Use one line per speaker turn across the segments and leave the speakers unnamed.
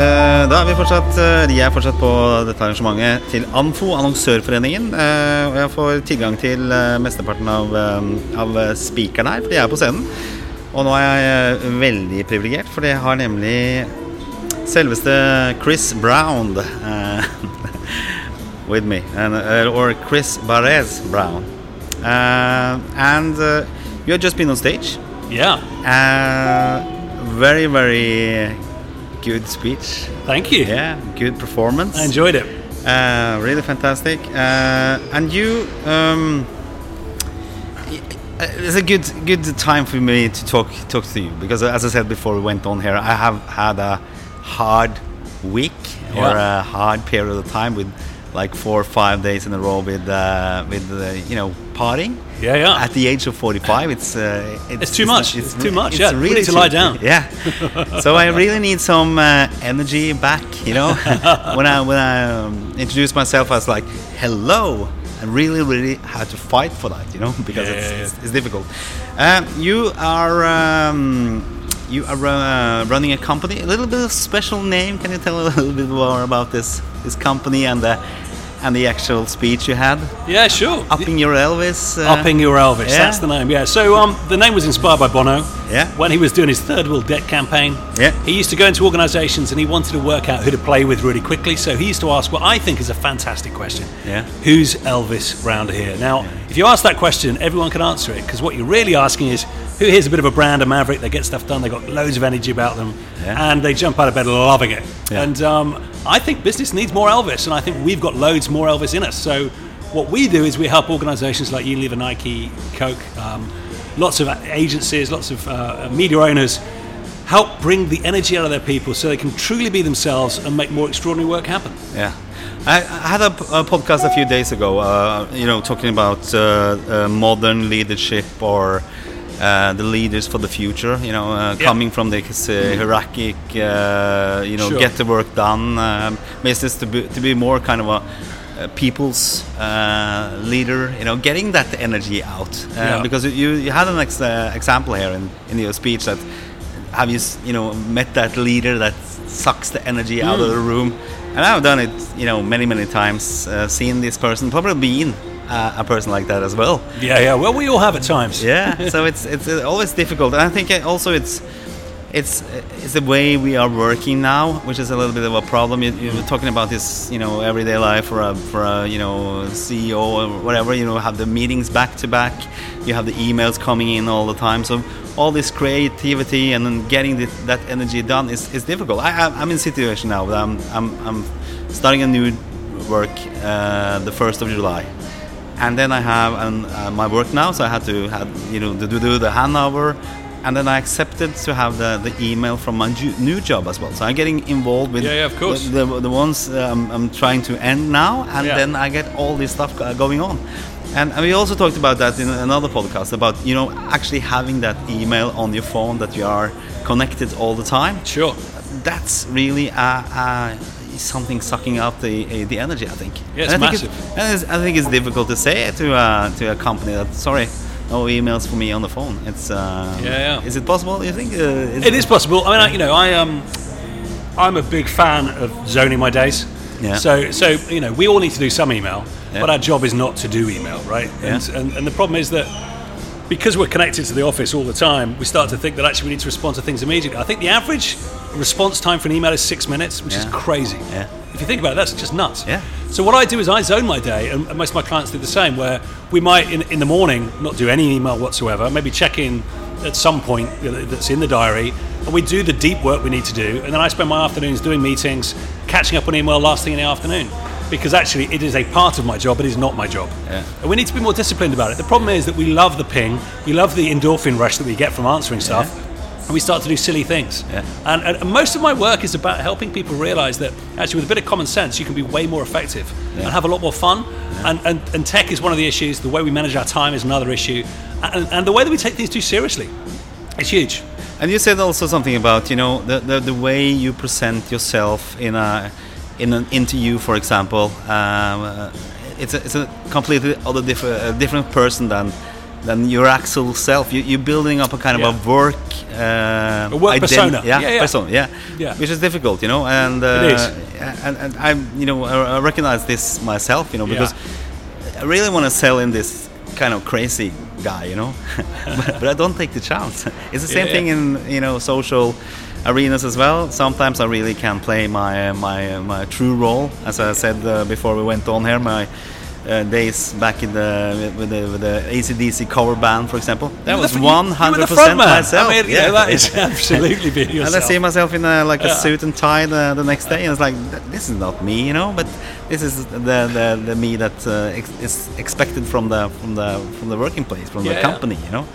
Eh, Da er vi fortsatt eh, De er fortsatt på dette arrangementet til ANFO, Annonsørforeningen. Eh, Og jeg får tilgang til mesteparten av, av speakerne her, for de er på scenen. Og nå er jeg veldig privilegert, for jeg har nemlig selveste Chris Brown with me. And, or Chris Barres Brown. Uh, and uh, you have just been on stage.
Yeah,
very, very good speech.
thank you.
Yeah, good performance.
I enjoyed it.
Uh, really fantastic. Uh, and you, um, uh, it's a good good time for me to talk talk to you because, as I said before we went on here, I have had a hard week or a hard period of time with like four or five days in a row with uh, with uh, you know partying.
Yeah, yeah.
At the age of 45, it's uh,
It's too much. It's too much,
It's
yeah.
Really
to lie down.
Yeah. so I really need some uh, energy back. You know, when I when I um, introduced myself, I was like, "Hello." I really, really had to fight for that, you know, because
Yeah,
it's,
yeah, yeah.
it's, it's difficult. Um, you are um, you are uh, running a company, a little bit of special name. Can you tell a little bit more about this this company and the and the actual speech you had?
Yeah, sure.
Upping your Elvis. Uh,
Upping Your Elvis.
yeah.
That's the name. Yeah. So um, the name was inspired by Bono.
Yeah.
When he was doing his third world debt campaign.
Yeah.
He used to go into organisations and he wanted to work out who to play with really quickly. So he used to ask what I think is a fantastic question.
Yeah.
Who's Elvis round here? Now, if you ask that question, everyone can answer it because what you're really asking is who here's a bit of a brand, a maverick. They get stuff done. They've got loads of energy about them,
Yeah.
and they jump out of bed loving it.
Yeah.
And um, I think business needs more Elvis, and I think we've got loads more Elvis in us. So what we do is we help organisations like Unilever, Nike, Coke, um, lots of agencies, lots of uh, media owners help bring the energy out of their people so they can truly be themselves and make more extraordinary work happen.
Yeah. I, I had a podcast a few days ago, uh, you know, talking about uh, uh, modern leadership or uh, the leaders for the future, you know, uh,
Yeah.
coming from this uh, hierarchic, uh, you know,
Sure.
get the work done um, business to be, to be more kind of a people's uh, leader, you know, getting that energy out.
Yeah.
Because you, you had an ex- uh, example here in, in your speech that have you you know met that leader that sucks the energy out of the room and i've done it you know many many times uh, seen this person probably been uh, a person like that as well.
Yeah, yeah. Well, we all have at times.
yeah so it's it's uh, always difficult. And i think uh, also it's it's it's the way we are working now which is a little bit of a problem. You, you were talking about this you know everyday life for a for a you know ceo or whatever you know have the meetings back to back. You have the emails coming in all the time. So all this creativity and then getting the, that energy done is, is difficult. I, I, i'm in a situation now i'm i'm, I'm starting a new work uh, the 1st of july and then I have um, uh, my work now, so I had to have you know to do do the handover, and then I accepted to have the, the email from my new job as well. So I'm getting involved with
Yeah, yeah, of course.
the, the, the ones um, I'm trying to end now, and
Yeah.
then I get all this stuff going on. And, and we also talked about that in another podcast about you know actually having that email on your phone that you are connected all the time
Sure.
that's really uh, uh, something sucking up the uh, the energy. I think.
Yeah, it's
and I think
massive.
and it's, I think it's difficult to say to uh, to a company that sorry, no emails for me on the phone. It's uh,
Yeah, yeah.
Is it possible? You think? Uh,
It is possible. I mean, I, you know, I um, I'm a big fan of zoning my days.
Yeah.
So, so you know, we all need to do some email,
Yeah.
but our job is not to do email, right? And,
Yeah.
and and the problem is that because we're connected to the office all the time, we start to think that actually we need to respond to things immediately. I think the average response time for an email is six minutes, which is crazy.
Yeah.
If you think about it, that's just nuts.
Yeah.
So what I do is I zone my day, and and most of my clients do the same. Where we might in, in the morning not do any email whatsoever, maybe check in at some point you know, that's in the diary, and we do the deep work we need to do, and then I spend my afternoons doing meetings, catching up on email last thing in the afternoon. Because actually, it is a part of my job. but It is not my job,
Yeah.
and we need to be more disciplined about it. The problem is that we love the ping, we love the endorphin rush that we get from answering stuff, and we start to do silly things.
Yeah.
And, and, most of my work is about helping people realize that actually, with a bit of common sense, you can be way more effective and have a lot more fun. And, and, and tech is one of the issues. The way we manage our time is another issue. And, and the way that we take things too seriously is huge.
And you said also something about you know the, the, the way you present yourself in a in an interview, for example. Um, uh, it's a, it's a completely other different uh, different person than than your actual self. You, you're building up a kind of
Yeah.
a work, uh,
A work persona.
Yeah,
Yeah, yeah.
persona. Yeah.
Yeah.
which is difficult, you know. And uh,
It is.
and, and I, you know, I, recognize this myself, you know, because I really want to sell in this kind of crazy guy, you know, but, but I don't take the chance. It's the same thing in you know social arenas as well. Sometimes I really can play my uh, my uh, my true role, as I said uh, before we went on here. My uh, days back in the with the, with the ACDC cover band, for example, that was one hundred percent myself.
I mean, you know, that is absolutely being
And I see myself in a, like a
Yeah.
suit and tie the, the next day, and it's like this is not me, you know. But this is the the, the me that uh, ex- is expected from the from the from the working place, from
Yeah,
the
yeah.
company, you know.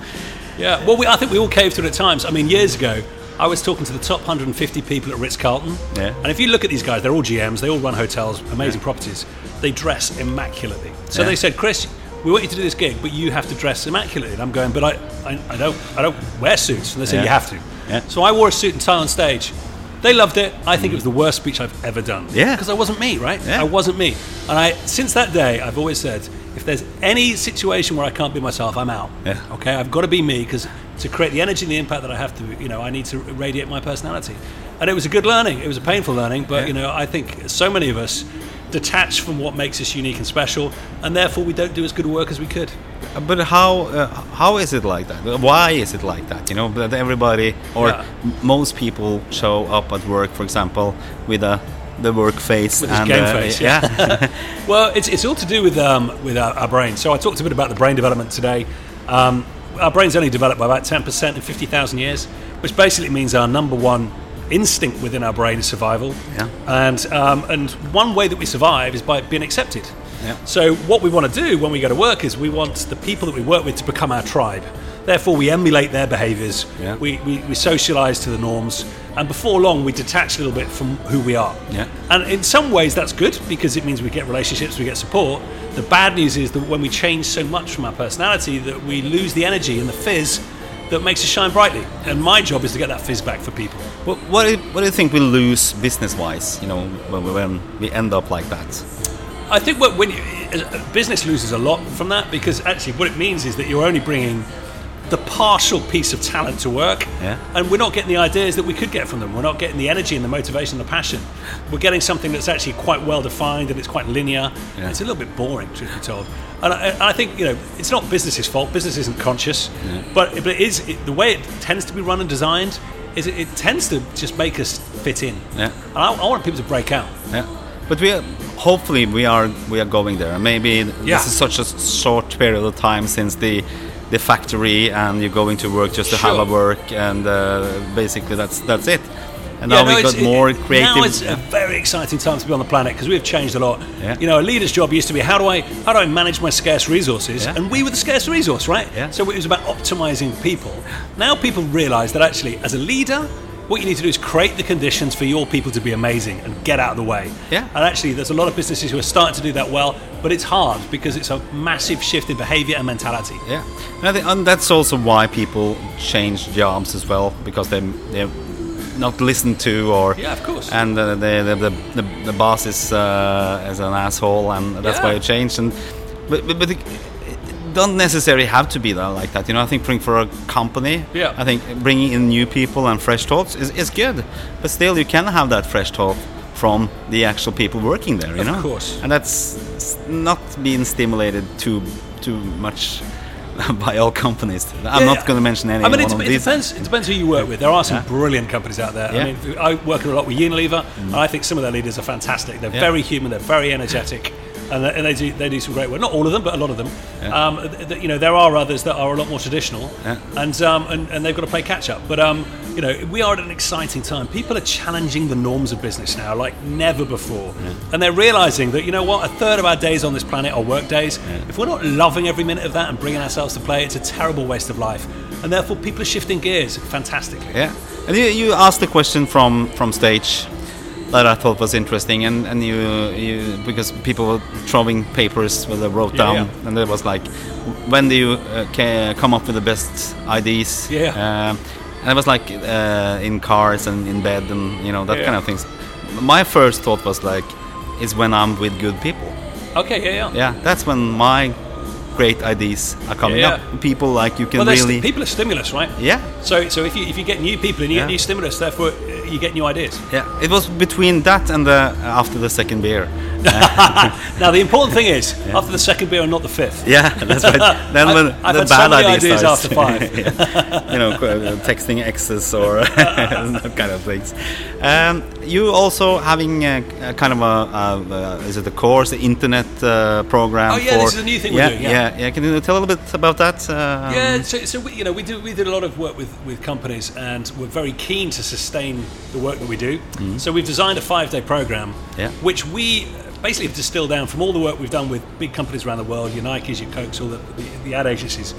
Yeah, well, we, I think we all caved to it at times. I mean, years ago, I was talking to the top 150 people at Ritz Carlton.
Yeah.
And if you look at these guys, they're all GMs, they all run hotels, amazing properties. They dress immaculately. So
Yeah.
they said, Chris, we want you to do this gig, but you have to dress immaculately. And I'm going, but I, I, I don't, I don't wear suits. And they said,
Yeah.
you have to.
Yeah.
So I wore a suit and tie on stage. They loved it. I think it was the worst speech I've ever done.
Yeah.
Because I wasn't me, right?
Yeah.
I wasn't me. And I, since that day, I've always said, if there's any situation where I can't be myself, I'm out.
Yeah.
Okay, I've got to be me because to create the energy and the impact that I have to, you know, I need to radiate my personality. And it was a good learning. It was a painful learning, but
Yeah.
you know, I think so many of us detach from what makes us unique and special, and therefore we don't do as good work as we could.
Uh, But how uh, how is it like that? Why is it like that? You know, that everybody or
Yeah.
m- most people show up at work, for example, with a the work face
With
and
game
uh,
face,
yeah.
Well, it's, it's all to do with um, with our, our brain. So I talked a bit about the brain development today. Um, our brain's only developed by about 10% in 50,000 years, which basically means our number one instinct within our brain is survival.
Yeah.
And, um, and one way that we survive is by being accepted.
Yeah.
So what we want to do when we go to work is we want the people that we work with to become our tribe. Therefore, we emulate their behaviours.
Yeah.
We, we, we socialise to the norms. And before long, we detach a little bit from who we are.
Yeah.
And in some ways, that's good because it means we get relationships, we get support. The bad news is that when we change so much from our personality, that we lose the energy and the fizz that makes us shine brightly. And my job is to get that fizz back for people.
What, what, do you, what do you think we lose business-wise? You know, when we, when we end up like that.
I think what, when you, business loses a lot from that because actually what it means is that you're only bringing the partial piece of talent to work,
Yeah.
and we're not getting the ideas that we could get from them. We're not getting the energy and the motivation and the passion. We're getting something that's actually quite well defined and it's quite linear.
Yeah.
It's a little bit boring, truth be told. And I, I think you know it's not business's fault. Business isn't conscious, but, but it is it, the way it tends to be run and designed. Is it, it tends to just make us fit in.
Yeah.
And I, I want people to break out.
Yeah, but we are, hopefully we are we are going there. Maybe
Yeah.
this is such a short period of time since the the factory, and you're going to work just to have a work, and uh, basically that's that's it. And
Yeah,
now
no, we've
got more creative.
Now it's a very exciting time to be on the planet because we've changed a lot.
Yeah.
You know, a leader's job used to be how do I how do I manage my scarce resources,
Yeah.
and we were the scarce resource, right?
Yeah.
So it was about optimizing people. Now people realise that actually, as a leader. What you need to do is create the conditions for your people to be amazing and get out of the way.
Yeah.
And actually, there's a lot of businesses who are starting to do that well, but it's hard because it's a massive shift in behavior and mentality.
Yeah, and, I think, and that's also why people change jobs as well because they they're not listened to or
Yeah, of course.
and uh, the, the, the, the the boss is uh, is an asshole and that's why
Yeah.
you change and but but, but don't necessarily have to be that like that you know I think for a company
Yeah.
I think bringing in new people and fresh thoughts is, is good but still you can have that fresh thought from the actual people working there you
Of
know
course.
and that's not being stimulated too too much by all companies. I'm
Yeah,
not
yeah.
going to mention any
I mean,
one
it,
of
it depends. It depends who you work with. There are some brilliant companies out there.
Yeah.
I mean, I work a lot with Unilever, and mm. I think some of their leaders are fantastic. They're
Yeah.
very human. They're very energetic. And they, and they do they do some great work. Not all of them, but a lot of them.
Yeah.
Um, th- th- you know, there are others that are a lot more traditional,
Yeah.
and, um, and and they've got to play catch up. But um, you know, we are at an exciting time. People are challenging the norms of business now, like never before, and they're realizing that you know what, a third of our days on this planet are work days. If we're not loving every minute of that and bringing ourselves to play, it's a terrible waste of life. And therefore, people are shifting gears fantastically.
Yeah, and you, you asked a question from from stage that I thought was interesting, and and you you because people were throwing papers where they wrote
Yeah,
down,
yeah.
and it was like, when do you uh, come up with the best ideas?
Yeah.
Um, and it was like uh, in cars and in bed and you know that
Yeah.
kind of things. My first thought was like, is when I'm with good people.
Okay, yeah, yeah.
Yeah, that's when my great ideas are coming up. People like you can
Well,
really.
people are stimulus, right?
Yeah.
So, so if you if you get new people and you
Yeah.
get new stimulus, therefore uh, you get new ideas.
Yeah, it was between that and the after the second beer.
Now the important thing is after the second beer and not the fifth.
Yeah, that's right. Then when
I've
the
had so
bad idea
ideas
starts.
after five.
Yeah. You know, uh, texting exes or that kind of things. Um, you also having a, a kind of a, a, is it a course, the internet uh, program?
Oh, yeah,
for,
this is a new thing we're
yeah,
doing, yeah.
yeah, yeah. Can you tell a little bit about that? Um,
Yeah, so, so we, you know we do we did a lot of work with, with companies, and we're very keen to sustain the work that we do. So we've designed a five day program,
Mm-hmm. Yeah.
which we basically have distilled down from all the work we've done with big companies around the world, your Nikes, your Cokes, all the, the, the ad agencies,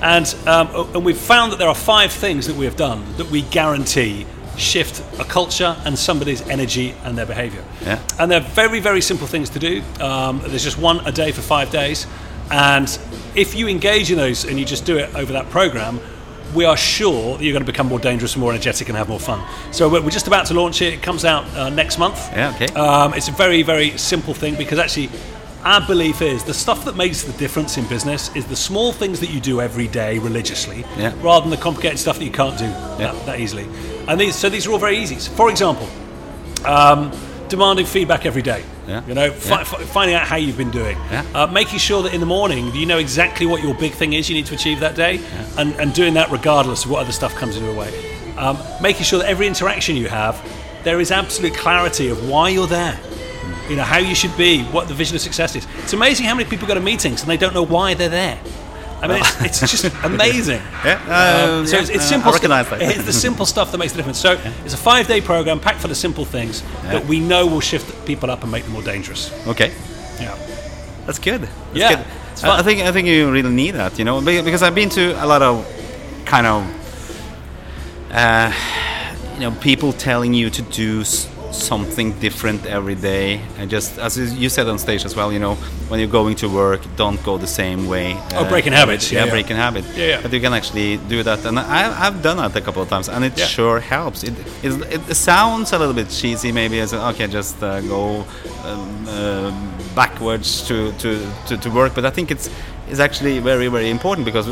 and um, and we've found that there are five things that we have done that we guarantee shift a culture and somebody's energy and their behavior.
Yeah.
And they're very, very simple things to do. Um, there's just one a day for five days. And if you engage in those and you just do it over that program, we are sure that you're going to become more dangerous, more energetic, and have more fun. So we're we're just about to launch it. It comes out uh, next month.
Yeah, okay.
Um, it's a very, very simple thing because actually, our belief is the stuff that makes the difference in business is the small things that you do every day religiously,
Yeah.
rather than the complicated stuff that you can't do
Yeah.
that, that easily. And these, so these are all very easy. So for example, um, demanding feedback every day.
Yeah.
You know, fi-
Yeah.
fi- finding out how you've been doing.
Yeah.
Uh, making sure that in the morning you know exactly what your big thing is you need to achieve that day, and, and doing that regardless of what other stuff comes in your way. Um, making sure that every interaction you have, there is absolute clarity of why you're there. You know how you should be, what the vision of success is. It's amazing how many people go to meetings and they don't know why they're there. I mean, it's, it's just amazing.
Yeah,
Um, so
yeah,
it's, it's simple.
I recognize
stu-
that.
It's the simple stuff that makes the difference. So it's a five-day program packed full of simple things that we know will shift people up and make them more dangerous.
Okay.
Yeah.
That's good. That's
Yeah,
good. I, I think I think you really need that, you know, because I've been to a lot of kind of, uh, you know, people telling you to do s- something different every day, and just as you- said on stage as well, you know, when you're going to work, don't go the same way.
Oh, breaking habits,
Yeah,
yeah, yeah.
breaking habit.
Yeah, yeah.
But you can actually do that, and I, I've done that a couple of times, and it
Yeah.
sure helps. It, it, it sounds a little bit cheesy, maybe as okay, just uh, go um, uh, backwards to, to, to, to work, but I think it's it's actually very very important because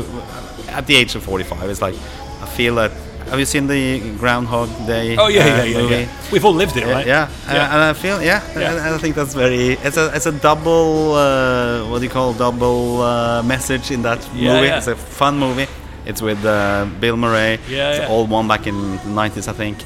at the age of 45, it's like I feel that. Have you seen the Groundhog Day?
Oh yeah,
uh,
yeah, yeah, yeah. We've all lived it,
Yeah,
right?
yeah. Uh, and I feel yeah,
Yeah.
and I think that's very. It's a it's a double uh, what do you call double uh, message in that
Yeah,
movie.
yeah.
It's a fun movie. It's with uh, Bill Murray.
Yeah,
it's
yeah.
old one back in the nineties, I think.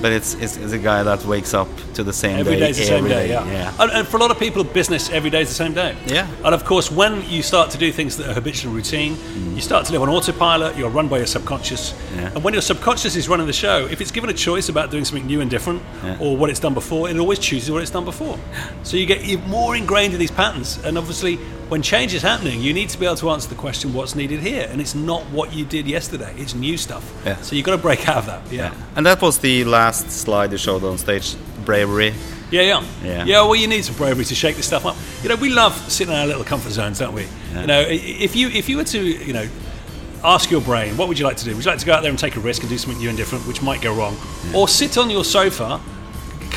But it's, it's it's a guy that wakes up to the same
Every
day.
day's the same
every
day,
day,
yeah.
yeah.
And, and for a lot of people, business every day is the same day.
Yeah.
And of course, when you start to do things that are habitual routine, you start to live on autopilot. You're run by your subconscious.
Mm. Yeah.
And when your subconscious is running the show, if it's given a choice about doing something new and different,
Yeah.
or what it's done before, it always chooses what it's done before. So you get you're more ingrained in these patterns. And obviously, when change is happening, you need to be able to answer the question, "What's needed here?" And it's not what you did yesterday; it's new stuff.
Yeah.
So you've got to break out of that. Yeah.
And that was the last slide you showed on stage. Bravery.
Yeah, yeah,
Yeah.
yeah. Well, you need some bravery to shake this stuff up. You know, we love sitting in our little comfort zones, don't we?
Yeah.
You know, if you if you were to, you know, ask your brain, what would you like to do? Would you like to go out there and take a risk and do something new and different, which might go wrong, or sit on your sofa,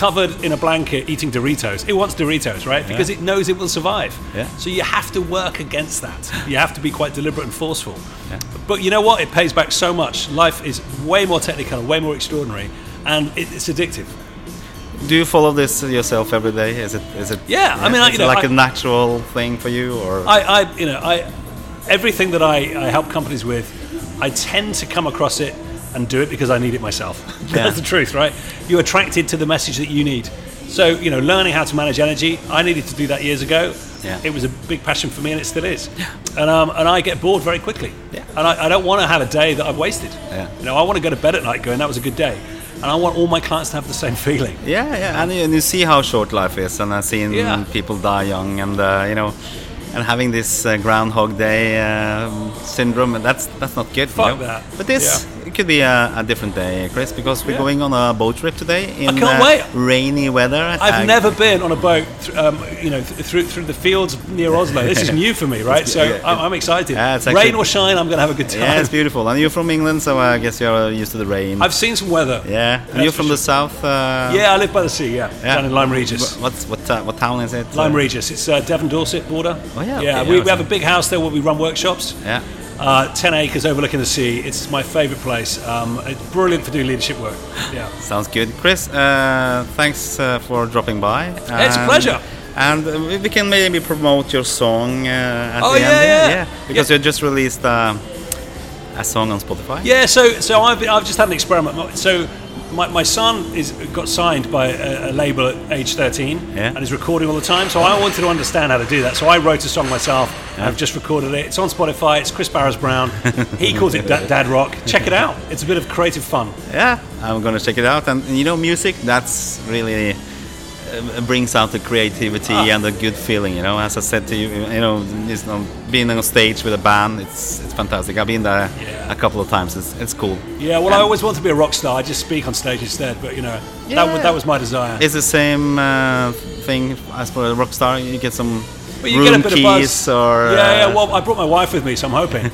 covered in a blanket, eating Doritos? It wants Doritos, right? Because it knows it will survive.
Yeah.
So you have to work against that. You have to be quite deliberate and forceful.
Yeah.
But you know what? It pays back so much. Life is way more technical, way more extraordinary, and it's addictive.
Do you follow this yourself every day? Is it is it?
Yeah, I mean, I- you
it
know,
like
I-
a natural thing for you, or
I, I you know, I everything that I, I help companies with, I tend to come across it and do it because I need it myself.
Yeah.
That's the truth, right? You're attracted to the message that you need. So, you know, learning how to manage energy, I needed to do that years ago.
Yeah.
It was a big passion for me and it still is. And, um, and I get bored very quickly.
Yeah.
And I, I don't want to have a day that I've wasted.
Yeah.
You know, I want to go to bed at night going, that was a good day. And I want all my clients to have the same feeling.
Yeah, yeah, and you, and you see how short life is, and I've seen
Yeah.
people die young, and uh, you know, and having this uh, Groundhog Day um, syndrome, that's that's not good. you
Fuck
know?
that.
But this it could be a, a different day, Chris, because we're
Yeah.
going on a boat trip today in uh, rainy weather.
I've
Uh,
never been on a boat, um, you know, th- through through the fields near Oslo. This is new for me, right? So
yeah,
I'm, I'm excited.
Yeah, actually-
Rain or shine, I'm going to have a good time.
Yeah, it's beautiful, and you're from England, so I guess you're used to the rain.
I've seen some weather.
yeah, and you're from the south. Uh,
Yeah, I live by the sea. Yeah,
yeah.
down in Lyme Regis.
Wh- What's what ta- what town is it?
Lyme
Uh,
Regis. It's uh, Devon Dorset border.
Oh yeah,
yeah.
okay,
we, we have a big house there where we run workshops.
Yeah.
Uh, 10 acres overlooking the sea. It's my favourite place. Um, it's brilliant for doing leadership work. Yeah.
Sounds good, Chris. Uh, thanks uh, for dropping by.
It's a pleasure.
And uh, we can maybe promote your song uh, at
Oh,
the
yeah,
end.
yeah.
because
Yeah.
you just released uh, a song on Spotify.
Yeah, so so I've, I've just had an experiment. So my, my son is got signed by a, a label at age 13
Yeah.
and is recording all the time. So I wanted to understand how to do that. So I wrote a song myself. and I've just recorded it. It's on Spotify. It's Chris Barez-Brown. He calls it da- Dad Rock. Check it out. It's a bit of creative fun.
Yeah, I'm gonna check it out. And, you know, music that's really brings out the creativity
Ah.
and the good feeling. You know, as I said to you, you know, it's, um, being on stage with a band, it's it's fantastic. I've been there
Yeah.
a couple of times. It's it's cool.
Yeah, well, I always want to be a rock star. I just speak on stage instead. But you know, that,
Yeah.
was, that was my desire.
It's the same uh, thing as for a rock star. You get some
But you
room
get a bit of buzz.
or
yeah, yeah.
uh,
Well, I brought my wife with me, so I'm hoping.
I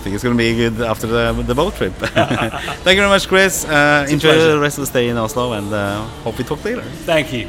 think it's going to be good after the, the boat trip. Thank you very much, Chris. Uh, enjoy
pleasure.
the rest of the stay in Oslo and uh, hope we talk later.
Thank you.